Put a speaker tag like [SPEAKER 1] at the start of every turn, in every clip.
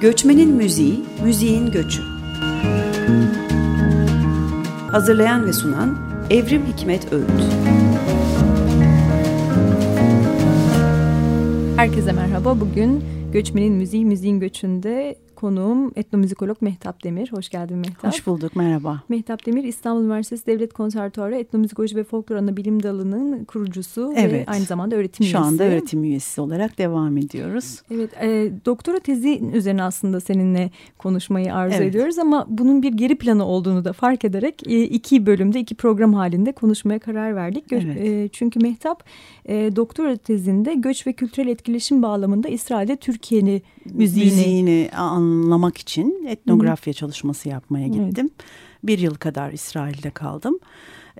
[SPEAKER 1] Göçmenin Müziği, Müziğin Göçü. Hazırlayan ve sunan Evrim Hikmet Öğüt.
[SPEAKER 2] Herkese merhaba. Bugün Göçmenin Müziği, Müziğin Göçü'nde Konuğum etnomüzikolog Mehtap Demir. Hoş geldin Mehtap.
[SPEAKER 3] Hoş bulduk, merhaba.
[SPEAKER 2] Mehtap Demir İstanbul Üniversitesi Devlet Konservatuarı Etnomüzikoloji ve Folklor Anabilim Dalı'nın kurucusu
[SPEAKER 3] evet.
[SPEAKER 2] ve aynı zamanda öğretim
[SPEAKER 3] Şu
[SPEAKER 2] üyesi.
[SPEAKER 3] Şu anda öğretim üyesi olarak devam ediyoruz.
[SPEAKER 2] Evet, e, doktora tezi üzerine aslında seninle konuşmayı arzu evet. ediyoruz ama bunun bir geri planı olduğunu da fark ederek e, iki bölümde, iki program halinde konuşmaya karar verdik.
[SPEAKER 3] Evet.
[SPEAKER 2] E, çünkü Mehtap e, doktora tezinde göç ve kültürel etkileşim bağlamında İsrail'de Türkiye'nin müziğini,
[SPEAKER 3] müziğini anlamak için etnografya Hı. çalışması yapmaya gittim. Evet. Bir yıl kadar İsrail'de kaldım.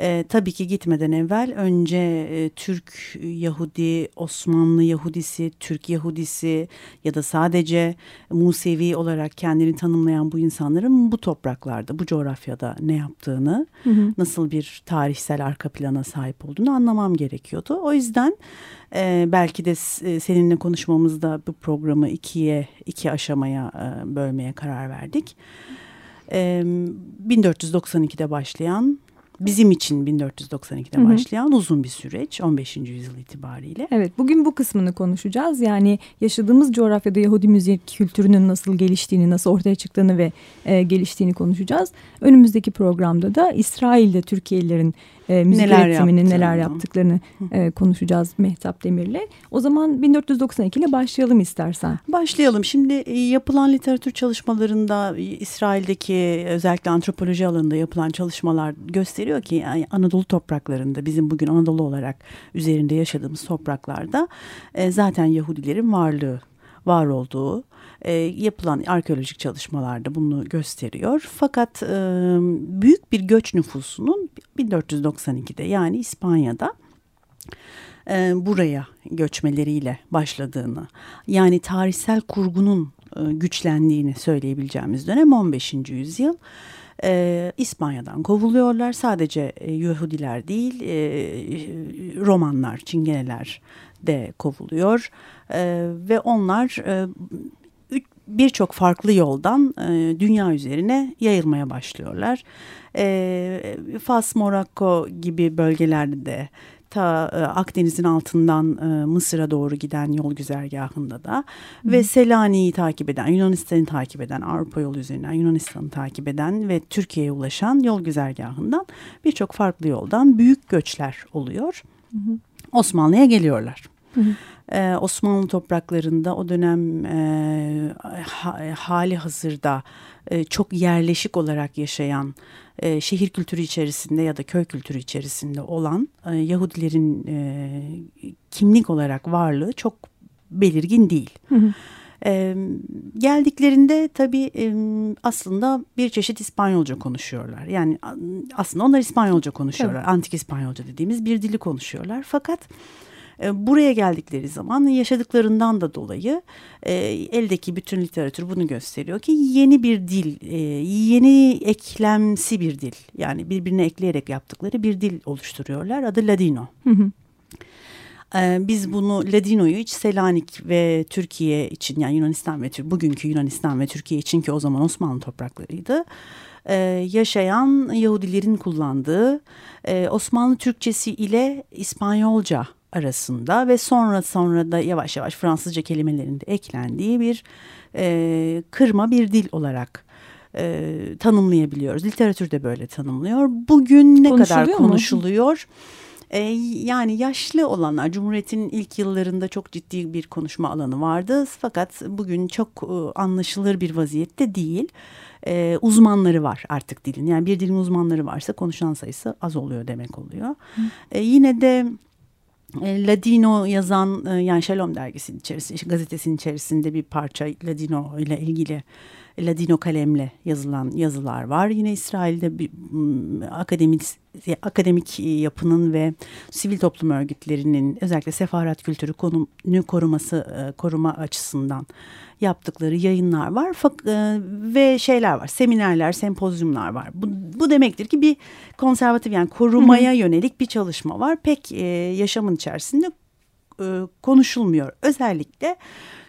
[SPEAKER 3] E, tabii ki gitmeden evvel önce e, Türk Yahudi, Osmanlı Yahudisi, Türk Yahudisi ya da sadece Musevi olarak kendini tanımlayan bu insanların bu topraklarda, bu coğrafyada ne yaptığını, hı hı. nasıl bir tarihsel arka plana sahip olduğunu anlamam gerekiyordu. O yüzden e, belki de seninle konuşmamızda bu programı ikiye, iki aşamaya e, bölmeye karar verdik. E, 1492'de başlayan bizim için 1492'de Hı -hı. başlayan uzun bir süreç 15. yüzyıl itibariyle.
[SPEAKER 2] Evet bugün bu kısmını konuşacağız. Yani yaşadığımız coğrafyada Yahudi müzik kültürünün nasıl geliştiğini, nasıl ortaya çıktığını ve e, geliştiğini konuşacağız. Önümüzdeki programda da İsrail'de Türkiye'lilerin e, müzik neler üretiminin yaptığını. neler yaptıklarını e, konuşacağız Mehtap Demir'le. O zaman 1492 ile başlayalım istersen.
[SPEAKER 3] Başlayalım. Şimdi e, yapılan literatür çalışmalarında İsrail'deki özellikle antropoloji alanında yapılan çalışmalar gösteriyor ki yani Anadolu topraklarında bizim bugün Anadolu olarak üzerinde yaşadığımız topraklarda e, zaten Yahudilerin varlığı var olduğu e, yapılan arkeolojik çalışmalarda bunu gösteriyor. Fakat e, büyük bir göç nüfusunun 1492'de yani İspanya'da e, buraya göçmeleriyle başladığını yani tarihsel kurgunun e, güçlendiğini söyleyebileceğimiz dönem 15. yüzyıl. E, İspanya'dan kovuluyorlar. Sadece e, Yahudiler değil, e, Romanlar, Çingeneler de kovuluyor. E, ve onlar e, birçok farklı yoldan e, dünya üzerine yayılmaya başlıyorlar. E, Fas, Morakko gibi bölgelerde de ta e, Akdeniz'in altından e, Mısır'a doğru giden yol güzergahında da Hı. ve Selanik'i takip eden, Yunanistan'ı takip eden, Avrupa yolu üzerinden Yunanistan'ı takip eden ve Türkiye'ye ulaşan yol güzergahından birçok farklı yoldan büyük göçler oluyor. Osmanlı'ya geliyorlar. Hı hı. Ee, Osmanlı topraklarında o dönem e, ha, hali hazırda e, çok yerleşik olarak yaşayan e, şehir kültürü içerisinde ya da köy kültürü içerisinde olan e, Yahudilerin e, kimlik olarak varlığı çok belirgin değil. Hı hı. E, geldiklerinde tabii e, aslında bir çeşit İspanyolca konuşuyorlar. Yani aslında onlar İspanyolca konuşuyorlar. Evet. Antik İspanyolca dediğimiz bir dili konuşuyorlar. Fakat e, buraya geldikleri zaman yaşadıklarından da dolayı e, eldeki bütün literatür bunu gösteriyor ki yeni bir dil, e, yeni eklemsi bir dil. Yani birbirine ekleyerek yaptıkları bir dil oluşturuyorlar. Adı Ladino. Hı hı. Biz bunu Ladino'yu hiç Selanik ve Türkiye için yani Yunanistan ve bugünkü Yunanistan ve Türkiye için ki o zaman Osmanlı topraklarıydı. yaşayan Yahudilerin kullandığı Osmanlı Türkçesi ile İspanyolca arasında ve sonra sonra da yavaş yavaş Fransızca kelimelerinde eklendiği bir e, kırma bir dil olarak e, tanımlayabiliyoruz. Literatür de böyle tanımlıyor. Bugün ne kadar konuşuluyor? E, yani yaşlı olanlar Cumhuriyet'in ilk yıllarında çok ciddi bir konuşma alanı vardı. Fakat bugün çok e, anlaşılır bir vaziyette değil. E, uzmanları var artık dilin. Yani bir dilin uzmanları varsa konuşan sayısı az oluyor demek oluyor. E, yine de Ladino yazan e, yani Shalom dergisinin içerisinde gazetesinin içerisinde bir parça Ladino ile ilgili Ladino kalemle yazılan yazılar var. Yine İsrail'de bir akademik akademik yapının ve sivil toplum örgütlerinin özellikle sefaret kültürü konumunu koruması e, koruma açısından yaptıkları yayınlar var e, ve şeyler var seminerler sempozyumlar var bu, bu demektir ki bir konservatif yani korumaya Hı -hı. yönelik bir çalışma var pek e, yaşamın içerisinde e, konuşulmuyor. Özellikle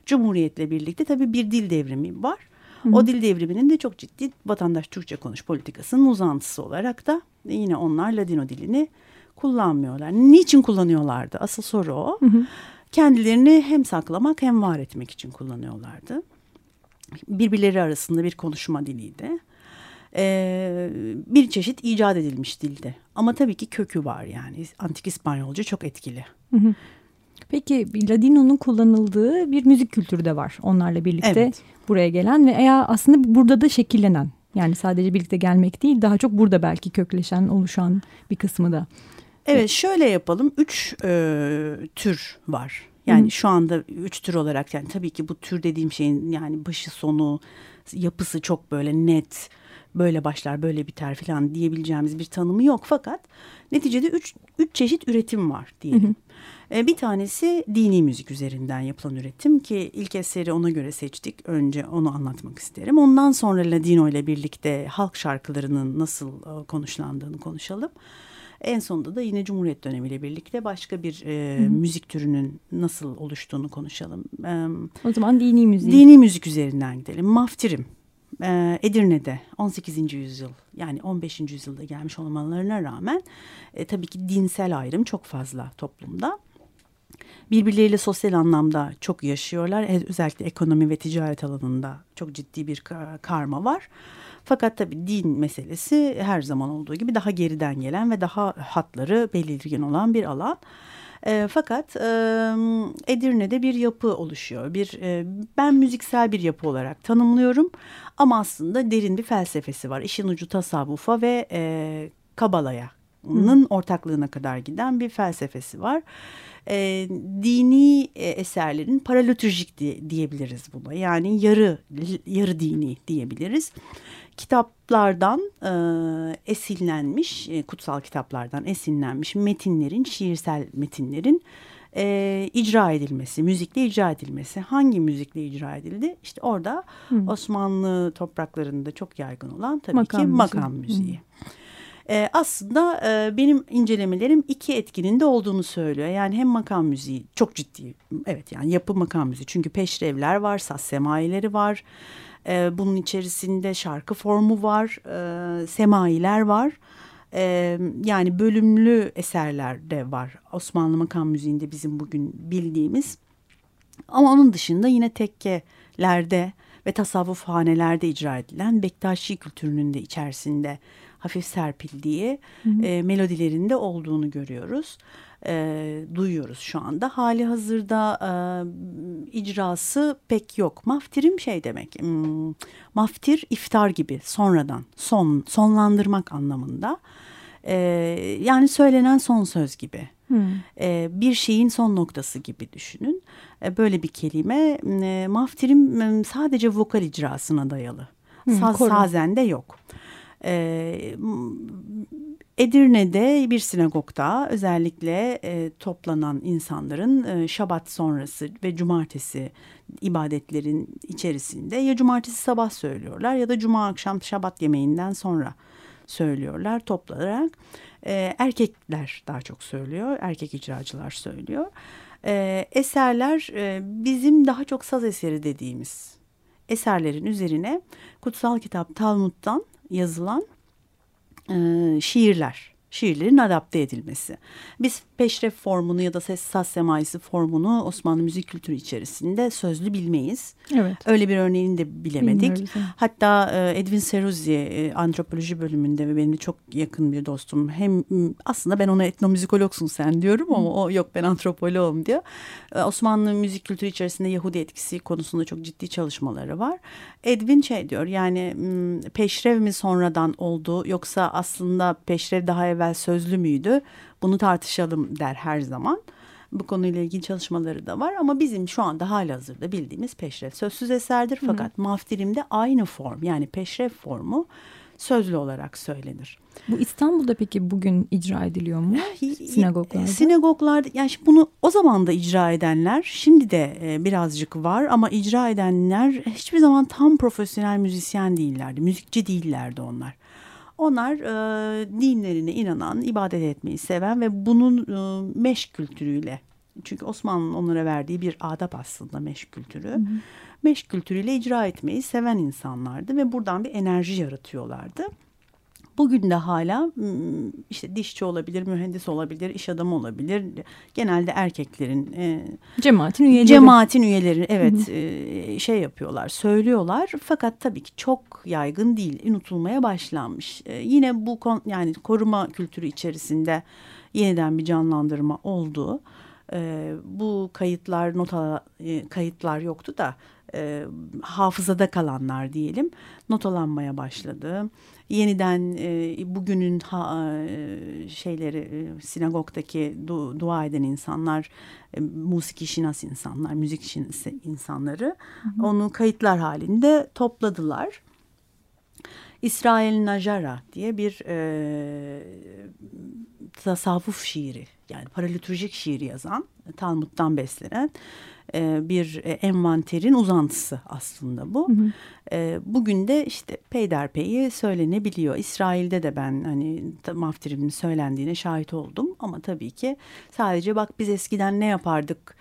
[SPEAKER 3] Cumhuriyet'le birlikte tabii bir dil devrimi var. Hı. O dil devriminin de çok ciddi vatandaş Türkçe konuş politikasının uzantısı olarak da yine onlar Ladino dilini kullanmıyorlar. Niçin kullanıyorlardı? Asıl soru o. Hı hı. Kendilerini hem saklamak hem var etmek için kullanıyorlardı. Birbirleri arasında bir konuşma diliydi. Ee, bir çeşit icat edilmiş dilde. Ama tabii ki kökü var yani. Antik İspanyolca çok etkili. Hı hı.
[SPEAKER 2] Peki Ladino'nun kullanıldığı bir müzik kültürü de var onlarla birlikte evet. buraya gelen ve eğer aslında burada da şekillenen yani sadece birlikte gelmek değil daha çok burada belki kökleşen oluşan bir kısmı da.
[SPEAKER 3] Evet şöyle yapalım üç e, tür var yani Hı. şu anda üç tür olarak yani tabii ki bu tür dediğim şeyin yani başı sonu yapısı çok böyle net böyle başlar böyle biter falan diyebileceğimiz bir tanımı yok fakat neticede üç, üç çeşit üretim var diyelim. Hı hı. E, bir tanesi dini müzik üzerinden yapılan üretim ki ilk eseri ona göre seçtik. Önce onu anlatmak isterim. Ondan sonra Ladino ile birlikte halk şarkılarının nasıl e, konuşlandığını konuşalım. En sonunda da yine Cumhuriyet dönemiyle birlikte başka bir e, müzik türünün nasıl oluştuğunu konuşalım.
[SPEAKER 2] E, o zaman dini müzik.
[SPEAKER 3] Dini müzik üzerinden gidelim. Maftirim. E, Edirne'de 18. yüzyıl yani 15. yüzyılda gelmiş olmalarına rağmen e, tabii ki dinsel ayrım çok fazla toplumda birbirleriyle sosyal anlamda çok yaşıyorlar. E, özellikle ekonomi ve ticaret alanında çok ciddi bir karma var. Fakat tabii din meselesi her zaman olduğu gibi daha geriden gelen ve daha hatları belirgin olan bir alan. E, fakat e, Edirne'de bir yapı oluşuyor. Bir e, ben müziksel bir yapı olarak tanımlıyorum ama aslında derin bir felsefesi var. İşin ucu tasavvufa ve e, kabalaya ortaklığına kadar giden bir felsefesi var e, dini eserlerin paralötürjik diye, diyebiliriz buna. Yani yarı yarı dini diyebiliriz. Kitaplardan e, esinlenmiş, e, kutsal kitaplardan esinlenmiş metinlerin, şiirsel metinlerin e, icra edilmesi, müzikle icra edilmesi. Hangi müzikle icra edildi? İşte orada Hı. Osmanlı topraklarında çok yaygın olan tabii makam ki müziği. makam müziği. Hı. E, aslında e, benim incelemelerim iki etkinin de olduğunu söylüyor. Yani hem makam müziği çok ciddi evet yani yapı makam müziği çünkü peşrevler var, saz semaileri var. E, bunun içerisinde şarkı formu var, e, semailer var. E, yani bölümlü eserler de var Osmanlı makam müziğinde bizim bugün bildiğimiz. Ama onun dışında yine tekkelerde ve tasavvuf hanelerde icra edilen Bektaşi kültürünün de içerisinde hafif serpildiği hı hı. E, melodilerinde olduğunu görüyoruz. E, duyuyoruz şu anda. Hali hazırda e, icrası pek yok. Maftirim şey demek. Hmm, maftir iftar gibi sonradan son sonlandırmak anlamında. E, yani söylenen son söz gibi. Hmm. E, bir şeyin son noktası gibi düşünün. E, böyle bir kelime. E, maftirim sadece vokal icrasına dayalı. Hmm, Saz, sazende yok. E, Edirne'de bir sinagogda özellikle e, toplanan insanların e, şabat sonrası ve cumartesi ibadetlerin içerisinde ya cumartesi sabah söylüyorlar ya da cuma akşam şabat yemeğinden sonra söylüyorlar toplanarak. E, erkekler daha çok söylüyor, erkek icracılar söylüyor. E, eserler e, bizim daha çok saz eseri dediğimiz eserlerin üzerine kutsal kitap Talmud'dan yazılan e, şiirler şiirlerin adapte edilmesi. Biz peşref formunu ya da ses saz semaisi formunu Osmanlı müzik kültürü içerisinde sözlü bilmeyiz. Evet. Öyle bir örneğini de bilemedik. Hatta e, Edwin Seruzzi e, antropoloji bölümünde ve benim de çok yakın bir dostum. Hem aslında ben ona etnomüzikologsun sen diyorum ama o yok ben antropoloğum diyor. E, Osmanlı müzik kültürü içerisinde Yahudi etkisi konusunda çok ciddi çalışmaları var. Edwin şey diyor yani peşrev mi sonradan oldu yoksa aslında peşrev daha evvel sözlü müydü? Bunu tartışalım der her zaman. Bu konuyla ilgili çalışmaları da var ama bizim şu anda hala hazırda bildiğimiz peşref sözsüz eserdir. Fakat Hı. maftirimde aynı form yani peşref formu sözlü olarak söylenir.
[SPEAKER 2] Bu İstanbul'da peki bugün icra ediliyor mu sinagoglarda?
[SPEAKER 3] Sinagoglarda yani bunu o zaman da icra edenler şimdi de e, birazcık var ama icra edenler hiçbir zaman tam profesyonel müzisyen değillerdi. Müzikçi değillerdi onlar. Onlar e, dinlerine inanan, ibadet etmeyi seven ve bunun e, meş kültürüyle Çünkü Osmanlı'nın onlara verdiği bir adap aslında meşk kültürü. Hı hı. Meşk kültürüyle icra etmeyi seven insanlardı ve buradan bir enerji yaratıyorlardı. Bugün de hala işte dişçi olabilir, mühendis olabilir, iş adamı olabilir. Genelde erkeklerin
[SPEAKER 2] e, cemaatin üyeleri.
[SPEAKER 3] Cemaatin üyeleri evet e, şey yapıyorlar, söylüyorlar. Fakat tabii ki çok yaygın değil, unutulmaya başlanmış. E, yine bu yani koruma kültürü içerisinde yeniden bir canlandırma oldu. E, bu kayıtlar, nota e, kayıtlar yoktu da e, hafızada kalanlar diyelim notalanmaya başladı. Yeniden e, bugünün ha, e, şeyleri e, sinagogdaki du, dua eden insanlar, e, musiki şinas insanlar, müzik şinas insanları hı hı. onu kayıtlar halinde topladılar. İsrail Najara diye bir e, tasavvuf şiiri yani paralitürjik şiir yazan Talmud'dan beslenen e, bir e, envanterin uzantısı aslında bu. Hı hı. E, bugün de işte peyderpeyi söylenebiliyor. İsrail'de de ben hani maftirimin söylendiğine şahit oldum. Ama tabii ki sadece bak biz eskiden ne yapardık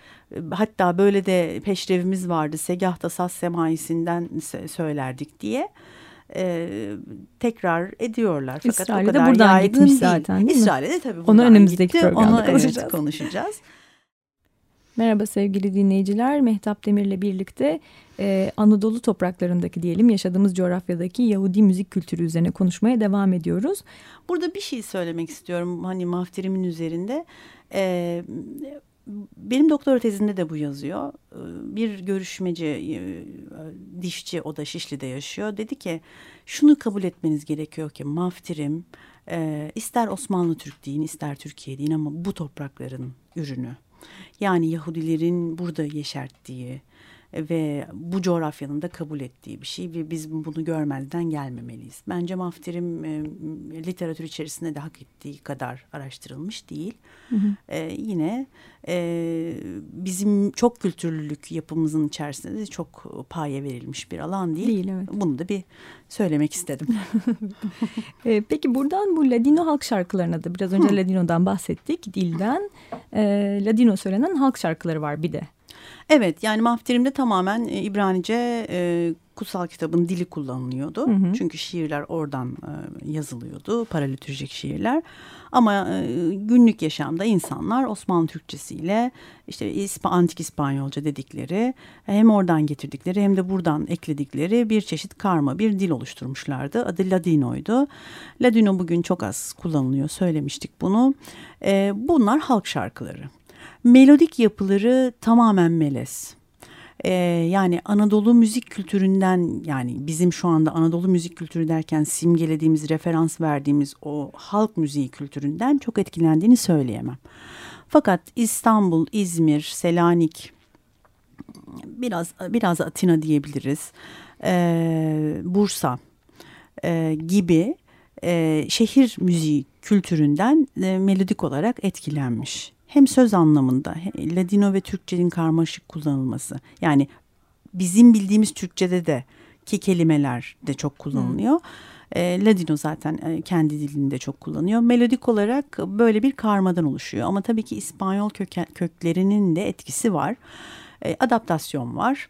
[SPEAKER 3] hatta böyle de peşrevimiz vardı segahta saz semayisinden söylerdik diye e, tekrar ediyorlar.
[SPEAKER 2] Fakat İsrail'de o kadar buradan yaygın değil. zaten değil
[SPEAKER 3] İsrail'de
[SPEAKER 2] de
[SPEAKER 3] tabii buradan Onu
[SPEAKER 2] önümüzdeki
[SPEAKER 3] gitti.
[SPEAKER 2] programda
[SPEAKER 3] Onu konuşacağız. Evet, konuşacağız.
[SPEAKER 2] Merhaba sevgili dinleyiciler. Mehtap Demir'le birlikte e, Anadolu topraklarındaki diyelim yaşadığımız coğrafyadaki Yahudi müzik kültürü üzerine konuşmaya devam ediyoruz.
[SPEAKER 3] Burada bir şey söylemek istiyorum hani maftirimin üzerinde. E, benim doktora tezimde de bu yazıyor. E, bir görüşmeci, e, dişçi o da Şişli'de yaşıyor. Dedi ki şunu kabul etmeniz gerekiyor ki maftirim e, ister Osmanlı Türk deyin ister Türkiye deyin ama bu toprakların ürünü. Yani Yahudilerin burada yeşerttiği ve bu coğrafyanın da kabul ettiği bir şey ve biz bunu görmezden gelmemeliyiz. Bence Mafter'in e, literatür içerisinde de hak ettiği kadar araştırılmış değil. Hı hı. E, yine e, bizim çok kültürlülük yapımızın içerisinde de çok paye verilmiş bir alan değil.
[SPEAKER 2] Değil evet.
[SPEAKER 3] Bunu da bir söylemek istedim.
[SPEAKER 2] e, peki buradan bu Ladino halk şarkılarına da biraz önce Hı. Ladino'dan bahsettik. Dilden e, Ladino söylenen halk şarkıları var bir de.
[SPEAKER 3] Evet yani Mafterim'de tamamen e, İbranice e, kutsal kitabın dili kullanılıyordu. Hı hı. Çünkü şiirler oradan e, yazılıyordu, paralitürjik şiirler. Ama e, günlük yaşamda insanlar Osmanlı Türkçesiyle işte İsp antik İspanyolca dedikleri hem oradan getirdikleri hem de buradan ekledikleri bir çeşit karma bir dil oluşturmuşlardı. Adı Ladino'ydu. Ladino bugün çok az kullanılıyor söylemiştik bunu. E, bunlar halk şarkıları. Melodik yapıları tamamen melez. Ee, yani Anadolu müzik kültüründen yani bizim şu anda Anadolu müzik kültürü derken simgelediğimiz, referans verdiğimiz o halk müziği kültüründen çok etkilendiğini söyleyemem. Fakat İstanbul, İzmir, Selanik, biraz biraz Atina diyebiliriz, ee, Bursa e, gibi e, şehir müziği kültüründen e, melodik olarak etkilenmiş hem söz anlamında Ladino ve Türkçenin karmaşık kullanılması yani bizim bildiğimiz Türkçede de ki kelimeler de çok kullanılıyor. Hmm. E, Ladino zaten e, kendi dilinde çok kullanıyor. Melodik olarak böyle bir karmadan oluşuyor. Ama tabii ki İspanyol köke, köklerinin de etkisi var. E, adaptasyon var.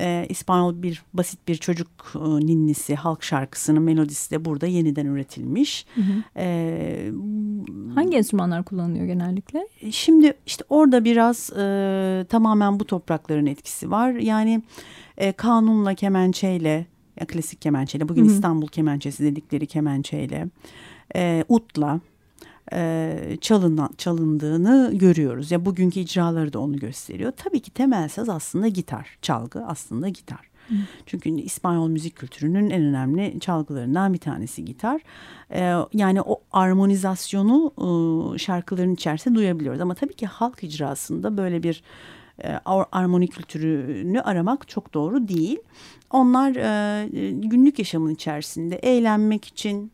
[SPEAKER 3] E, İspanyol bir basit bir çocuk e, ninnisi halk şarkısının melodisi de burada yeniden üretilmiş. Hı hı.
[SPEAKER 2] E, Hangi enstrümanlar kullanılıyor genellikle?
[SPEAKER 3] Şimdi işte orada biraz e, tamamen bu toprakların etkisi var. Yani e, kanunla, kemençeyle, klasik kemençeyle, bugün hı hı. İstanbul kemençesi dedikleri kemençeyle, e, utla e, çalınan, çalındığını görüyoruz. Ya bugünkü icraları da onu gösteriyor. Tabii ki temel saz aslında gitar, çalgı aslında gitar. Hı. Çünkü İspanyol müzik kültürünün en önemli çalgılarından bir tanesi gitar. Ee, yani o armonizasyonu e, şarkıların içerisinde duyabiliyoruz. Ama tabii ki halk icrasında böyle bir e, armoni kültürünü aramak çok doğru değil. Onlar e, günlük yaşamın içerisinde eğlenmek için,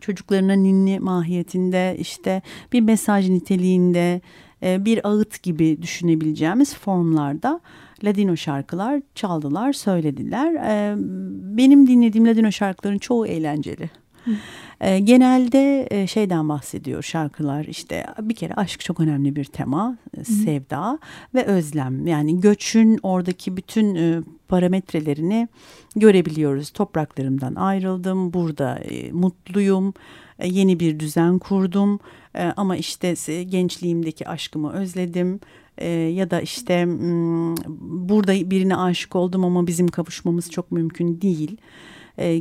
[SPEAKER 3] çocuklarına ninni mahiyetinde işte bir mesaj niteliğinde e, bir ağıt gibi düşünebileceğimiz formlarda Ladino şarkılar çaldılar, söylediler. E, benim dinlediğim Ladino şarkıların çoğu eğlenceli. E, genelde e, şeyden bahsediyor şarkılar işte bir kere aşk çok önemli bir tema, e, sevda ve özlem. Yani göçün oradaki bütün e, parametrelerini görebiliyoruz. Topraklarımdan ayrıldım, burada e, mutluyum, e, yeni bir düzen kurdum e, ama işte e, gençliğimdeki aşkımı özledim. E, ya da işte m, burada birine aşık oldum ama bizim kavuşmamız çok mümkün değil e,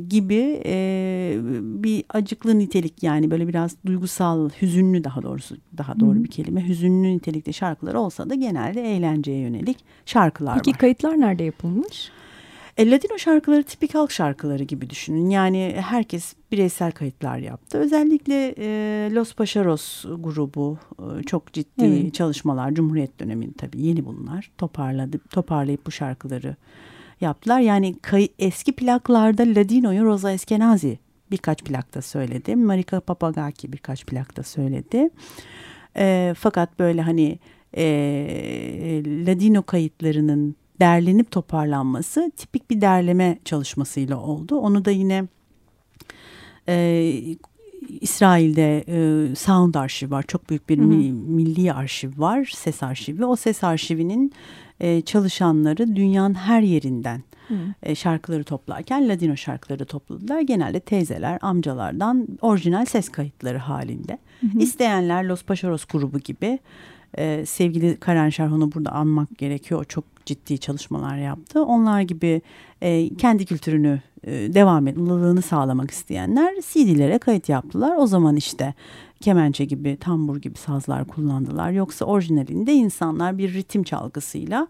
[SPEAKER 3] gibi e, bir acıklı nitelik yani böyle biraz duygusal, hüzünlü daha doğrusu daha doğru bir kelime. Hüzünlü nitelikte şarkılar olsa da genelde eğlenceye yönelik şarkılar
[SPEAKER 2] Peki
[SPEAKER 3] var.
[SPEAKER 2] kayıtlar nerede yapılmış?
[SPEAKER 3] E, Ladino şarkıları tipik halk şarkıları gibi düşünün. Yani herkes bireysel kayıtlar yaptı. Özellikle e, Los Paşaros grubu e, çok ciddi
[SPEAKER 2] Evet.
[SPEAKER 3] çalışmalar. Cumhuriyet döneminin tabii yeni bunlar. Toparladı, toparlayıp bu şarkıları yaptılar. Yani eski plaklarda Ladino'yu Rosa Eskenazi birkaç plakta söyledi. Marika Papagaki birkaç plakta söyledi. E, fakat böyle hani e, Ladino kayıtlarının derlenip toparlanması tipik bir derleme çalışmasıyla oldu. Onu da yine e, İsrail'de e, Sound Arşiv var. Çok büyük bir
[SPEAKER 2] Hı hı.
[SPEAKER 3] mi- milli arşiv var. Ses arşivi. O ses arşivinin e, çalışanları dünyanın her yerinden
[SPEAKER 2] Hı.
[SPEAKER 3] e, şarkıları toplarken Ladino şarkıları topladılar. Genelde teyzeler, amcalardan orijinal ses kayıtları halinde.
[SPEAKER 2] hı.
[SPEAKER 3] İsteyenler Los Paşaros grubu gibi e, sevgili Karen Şerhon'u burada anmak gerekiyor. O çok ciddi çalışmalar yaptı. Onlar gibi e, kendi kültürünü devam etmelerini sağlamak isteyenler CD'lere kayıt yaptılar. O zaman işte kemençe gibi, tambur gibi sazlar kullandılar. Yoksa orijinalinde insanlar bir ritim çalgısıyla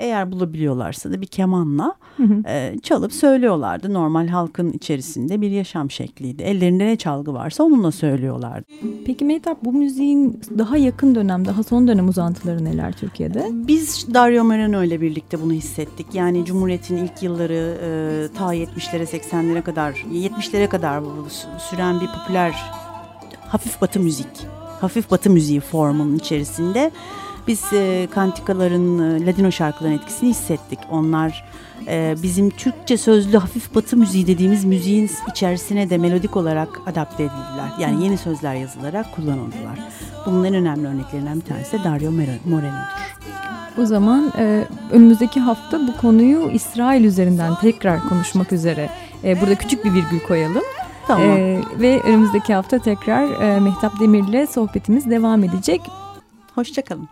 [SPEAKER 3] eğer bulabiliyorlarsa da bir kemanla
[SPEAKER 2] Hı hı.
[SPEAKER 3] e, çalıp söylüyorlardı. Normal halkın içerisinde bir yaşam şekliydi. Ellerinde ne çalgı varsa onunla söylüyorlardı.
[SPEAKER 2] Peki Mehtap bu müziğin daha yakın dönem, daha son dönem uzantıları neler Türkiye'de?
[SPEAKER 3] Biz Dario Moreno ile birlikte bunu hissettik. Yani Cumhuriyet'in ilk yılları e, ta 70'lere 80'lere kadar 70'lere kadar süren bir popüler hafif batı müzik, hafif batı müziği formunun içerisinde biz e, kantikaların, e, Ladino şarkıların etkisini hissettik. Onlar e, bizim Türkçe sözlü hafif batı müziği dediğimiz müziğin içerisine de melodik olarak adapte edildiler. Yani yeni sözler yazılarak kullanıldılar. Bunun en önemli örneklerinden bir tanesi de Dario Moreno'dur.
[SPEAKER 2] O zaman e, önümüzdeki hafta bu konuyu İsrail üzerinden tekrar konuşmak üzere e, burada küçük bir virgül koyalım.
[SPEAKER 3] Tamam.
[SPEAKER 2] E, ve önümüzdeki hafta tekrar e, Mehtap Demir'le sohbetimiz devam edecek.
[SPEAKER 3] Hoşçakalın.